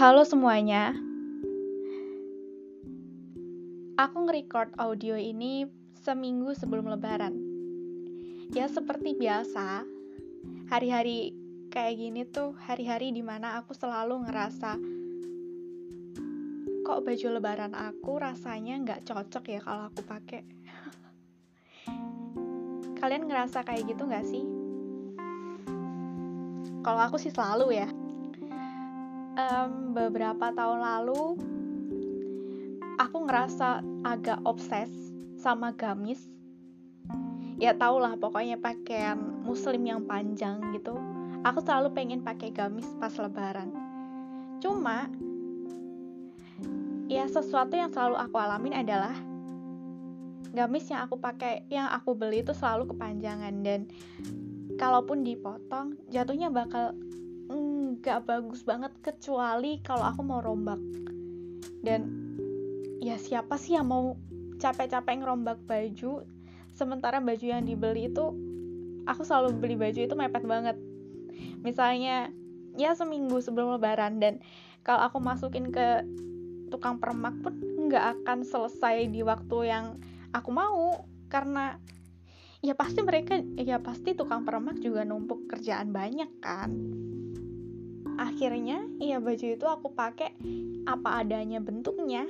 Halo semuanya. Aku nge-record audio ini seminggu sebelum lebaran. Ya seperti biasa, hari-hari kayak gini tuh hari-hari di mana aku selalu ngerasa kok baju lebaran aku rasanya nggak cocok ya kalau aku pakai. Kalian ngerasa kayak gitu nggak sih? Kalau aku sih selalu ya. Em, beberapa tahun lalu aku ngerasa agak obses sama gamis. Ya tau lah pokoknya pakaian muslim yang panjang gitu. Aku selalu pengen pakai gamis pas lebaran. Cuma ya sesuatu yang selalu aku alamin adalah gamis yang aku pakai yang aku beli itu selalu kepanjangan dan kalaupun dipotong jatuhnya bakal nggak bagus banget kecuali kalau aku mau rombak. Dan ya siapa sih yang mau capek-capek ngerombak baju? Sementara baju yang dibeli itu aku selalu beli baju itu mepet banget. Misalnya ya seminggu sebelum lebaran. Dan kalau aku masukin ke tukang permak pun nggak akan selesai di waktu yang aku mau. Karena ya pasti mereka ya pasti tukang permak juga numpuk kerjaan banyak kan akhirnya ya baju itu aku pakai apa adanya bentuknya.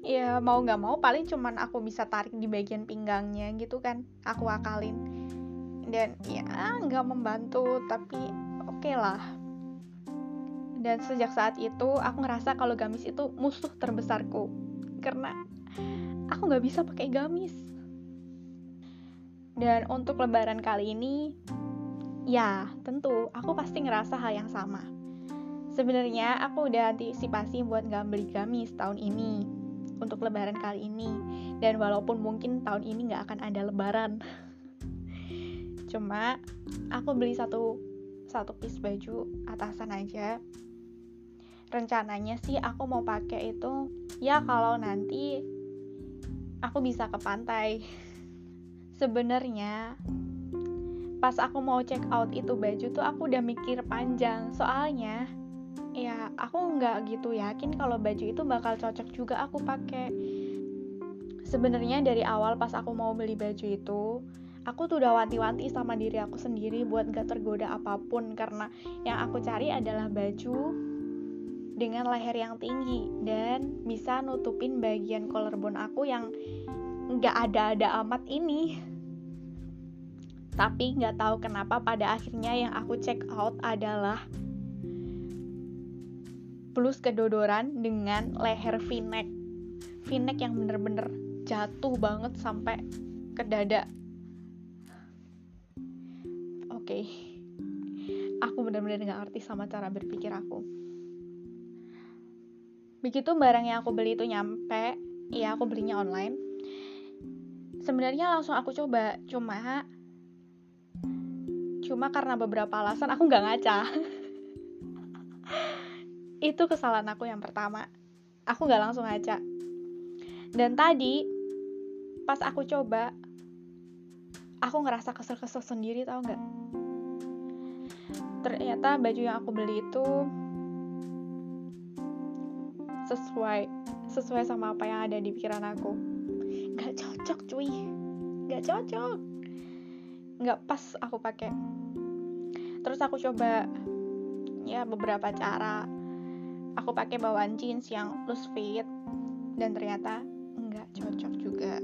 Ya mau nggak mau paling cuman aku bisa tarik di bagian pinggangnya gitu kan aku akalin. Dan ya nggak membantu tapi oke okay lah. Dan sejak saat itu aku ngerasa kalau gamis itu musuh terbesarku. Karena aku nggak bisa pakai gamis. Dan untuk lebaran kali ini Ya, tentu, aku pasti ngerasa hal yang sama. Sebenarnya aku udah antisipasi buat nggak beli gamis tahun ini untuk lebaran kali ini. Dan walaupun mungkin tahun ini nggak akan ada lebaran. Cuma aku beli satu satu piece baju atasan aja. Rencananya sih aku mau pakai itu ya kalau nanti aku bisa ke pantai. Sebenarnya pas aku mau check out itu baju tuh aku udah mikir panjang. Soalnya ya aku nggak gitu yakin kalau baju itu bakal cocok juga aku pakai. Sebenarnya dari awal pas aku mau beli baju itu aku tuh udah wanti-wanti sama diri aku sendiri buat gak tergoda apa pun. Karena yang aku cari adalah baju dengan leher yang tinggi dan bisa nutupin bagian collarbone aku yang nggak ada-ada amat ini tapi nggak tahu kenapa pada akhirnya yang aku check out adalah blus kedodoran dengan leher v-neck. V-neck yang bener-bener jatuh banget sampai ke dada. Oke. Okay. aku bener-bener nggak ngerti sama cara berpikir aku. Begitu barang yang aku beli itu nyampe ya aku belinya online. Sebenarnya langsung aku coba cuma cuma karena beberapa alasan aku nggak ngaca. Itu kesalahan aku yang pertama. Aku nggak langsung ngaca. Dan tadi pas aku coba aku ngerasa kesel-kesel sendiri tau nggak? Ternyata baju yang aku beli itu sesuai sesuai sama apa yang ada di pikiran aku. Nggak cocok cuy. Nggak cocok nggak pas aku pakai. Terus aku coba ya beberapa cara. Aku pakai bawaan jeans yang loose fit dan ternyata nggak cocok juga.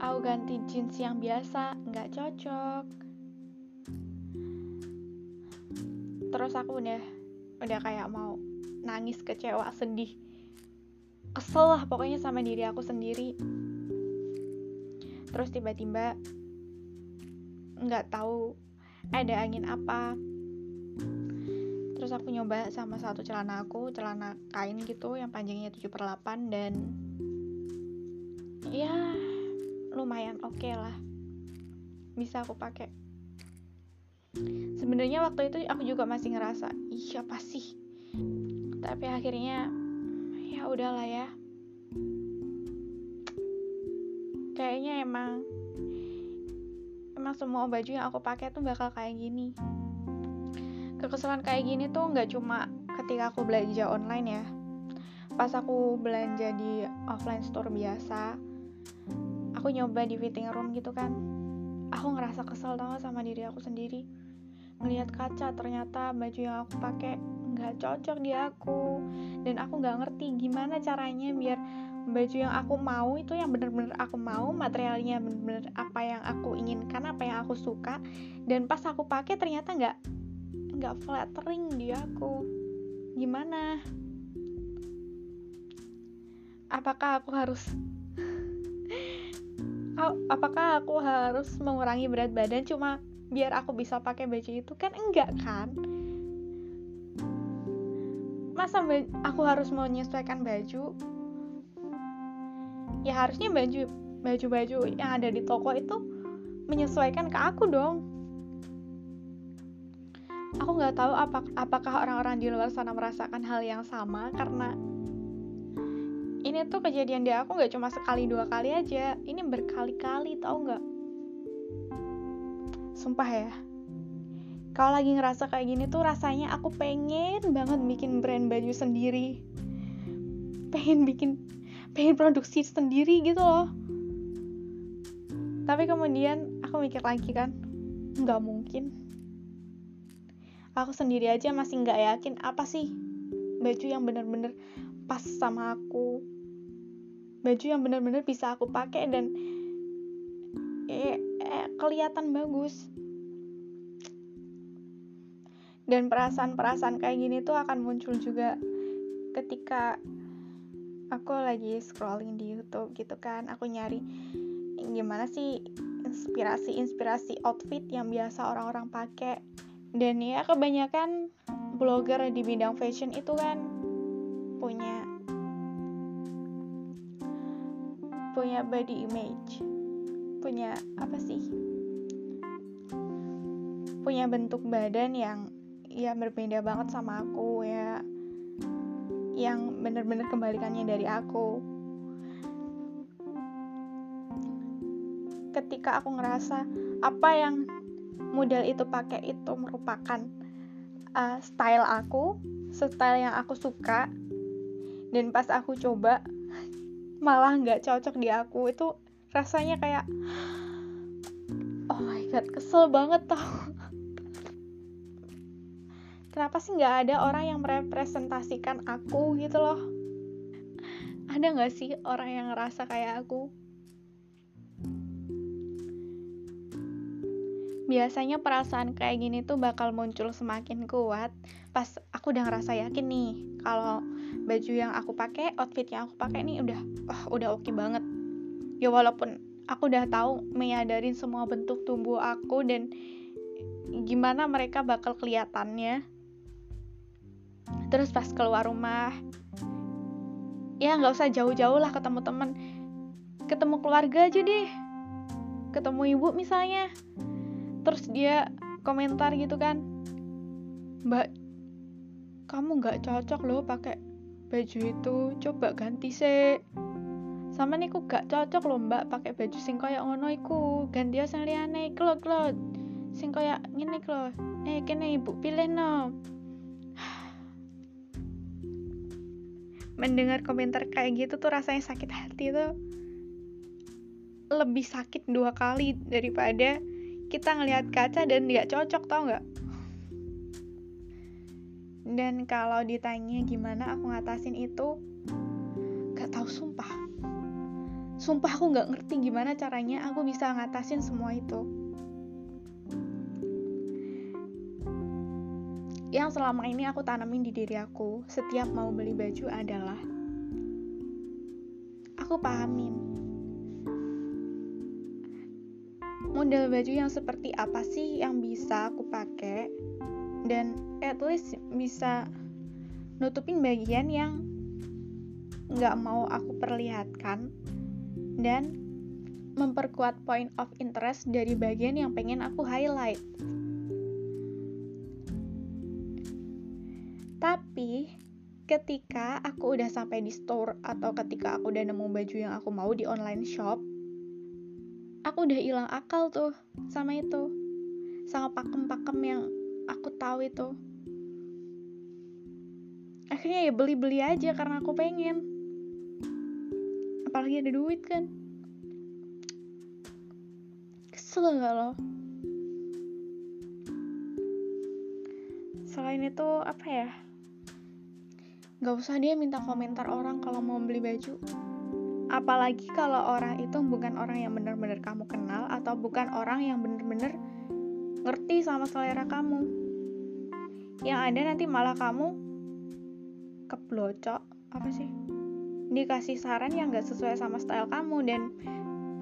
Aku ganti jeans yang biasa nggak cocok. Terus aku udah udah kayak mau nangis kecewa sedih kesel lah pokoknya sama diri aku sendiri. Terus tiba-tiba nggak tahu ada angin apa. Terus aku nyoba sama satu celana aku celana kain gitu yang panjangnya 7 per 8 dan ya lumayan oke okay lah. Bisa aku pakai. Sebenarnya waktu itu aku juga masih ngerasa iya apa sih? Tapi akhirnya ya udahlah ya. Kayaknya emang emang semua baju yang aku pakai tuh bakal kayak gini. Kekesalan kayak gini tuh nggak cuma ketika aku belanja online ya. Pas aku belanja di offline store biasa aku nyoba di fitting room gitu kan. Aku ngerasa kesel tau sama diri aku sendiri. Melihat kaca ternyata baju yang aku pakai nggak cocok di aku. Dan aku nggak ngerti gimana caranya biar baju yang aku mau itu yang bener-bener aku mau materialnya bener-bener apa yang aku inginkan apa yang aku suka. Dan pas aku pakai ternyata nggak nggak flattering di aku. Gimana? Apakah aku harus apakah aku harus mengurangi berat badan cuma biar aku bisa pakai baju itu? Kan enggak kan? Masa aku harus menyesuaikan baju ya harusnya baju baju-baju yang ada di toko itu menyesuaikan ke aku dong. Aku nggak tahu apa, apakah orang-orang di luar sana merasakan hal yang sama karena ini tuh kejadian di aku nggak cuma sekali dua kali aja. Ini berkali-kali tau nggak? Sumpah ya. Kalau lagi ngerasa kayak gini tuh rasanya aku pengen banget bikin brand baju sendiri. Pengen bikin pengen produksi sendiri gitu loh. Tapi kemudian aku mikir lagi kan nggak mungkin. Aku sendiri aja masih nggak yakin apa sih baju yang bener-bener pas sama aku. Baju yang bener-bener bisa aku pakai dan eh, eh, kelihatan bagus. Dan perasaan-perasaan kayak gini tuh akan muncul juga ketika aku lagi scrolling di YouTube gitu kan aku nyari gimana sih inspirasi-inspirasi outfit yang biasa orang-orang pakai dan ya kebanyakan blogger di bidang fashion itu kan punya punya body image punya apa sih? Punya bentuk badan yang ya berbeda banget sama aku ya yang bener-bener kembalikannya dari aku. Ketika aku ngerasa apa yang model itu pakai itu merupakan uh, style aku style yang aku suka dan pas aku coba malah nggak cocok di aku itu rasanya kayak oh my god kesel banget tau kenapa sih nggak ada orang yang merepresentasikan aku gitu loh? Ada nggak sih orang yang ngerasa kayak aku? Biasanya perasaan kayak gini tuh bakal muncul semakin kuat pas aku udah ngerasa yakin nih kalau baju yang aku pakai outfit yang aku pakai nih udah oh, udah oke okay banget. Ya walaupun aku udah tahu menyadarin semua bentuk tubuh aku dan gimana mereka bakal kelihatannya terus pas keluar rumah ya nggak usah jauh-jauh lah ketemu temen. Ketemu keluarga aja deh. Ketemu ibu misalnya. Terus dia komentar gitu kan mbak kamu nggak cocok loh pakai baju itu. Coba ganti sih sama nih kok gak cocok loh mbak pakai baju sing kayak ngono iku. Ganti sing liyane. Klo klo sing kayak ngene klo eh kene ibu pilih no mendengar komentar kayak gitu tuh rasanya sakit hati tuh lebih sakit dua kali daripada kita ngelihat kaca dan nggak cocok tau nggak? Dan kalau ditanya gimana aku ngatasin itu gak tahu sumpah. Sumpah aku nggak ngerti gimana caranya aku bisa ngatasin semua itu yang selama ini aku tanamin di diri aku setiap mau beli baju adalah aku pahamin model baju yang seperti apa sih yang bisa aku pakai dan at least bisa nutupin bagian yang nggak mau aku perlihatkan dan memperkuat point of interest dari bagian yang pengen aku highlight. Tapi ketika aku udah sampai di store atau ketika aku udah nemu baju yang aku mau di online shop, aku udah hilang akal tuh sama itu. Sama pakem-pakem yang aku tahu itu. akhirnya ya beli-beli aja karena aku pengen apalagi ada duit kan kesel gak lo selain itu apa ya Gak usah dia minta komentar orang kalau mau beli baju. Apalagi kalau orang itu bukan orang yang benar-benar kamu kenal atau bukan orang yang benar-benar ngerti sama selera kamu. Yang ada nanti malah kamu keblocok apa sih? Dikasih saran yang gak sesuai sama style kamu dan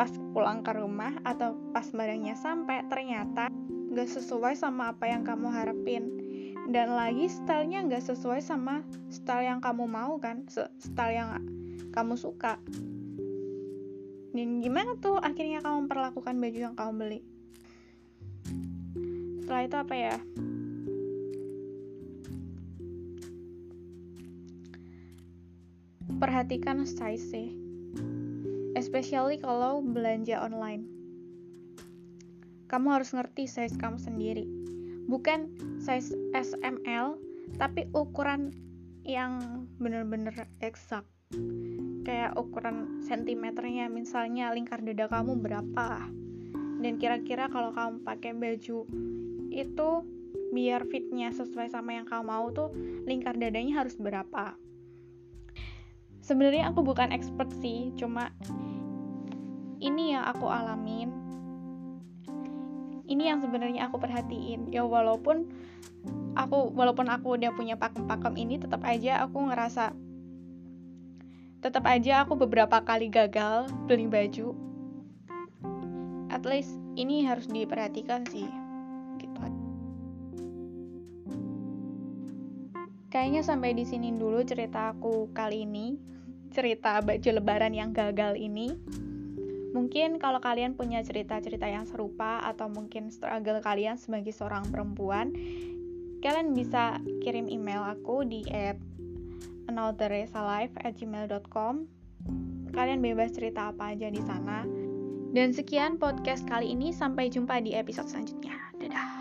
pas pulang ke rumah atau pas barangnya sampai ternyata gak sesuai sama apa yang kamu harapin dan lagi stylenya gak sesuai sama style yang kamu mau kan? Style yang kamu suka. Dan gimana tuh akhirnya kamu memperlakukan baju yang kamu beli? Setelah itu apa ya? Perhatikan size sih. Especially kalau belanja online. Kamu harus ngerti size kamu sendiri bukan size SML tapi ukuran yang bener-bener eksak kayak ukuran sentimeternya misalnya lingkar dada kamu berapa. Dan kira-kira kalau kamu pakai baju itu biar fitnya sesuai sama yang kamu mau tuh lingkar dadanya harus berapa. Sebenarnya aku bukan expert sih cuma ini yang aku alamin ini yang sebenarnya aku perhatiin. Ya walaupun aku walaupun aku udah punya pakem-pakem ini tetap aja aku ngerasa tetap aja aku beberapa kali gagal beli baju. At least ini harus diperhatikan sih gitu. Kayaknya sampai di sini dulu cerita aku kali ini cerita baju lebaran yang gagal ini. Mungkin kalau kalian punya cerita-cerita yang serupa atau mungkin struggle kalian sebagai seorang perempuan, kalian bisa kirim email aku di at anotherresalive@gmail.com. Kalian bebas cerita apa aja di sana. Dan sekian podcast kali ini, sampai jumpa di episode selanjutnya. Dadah.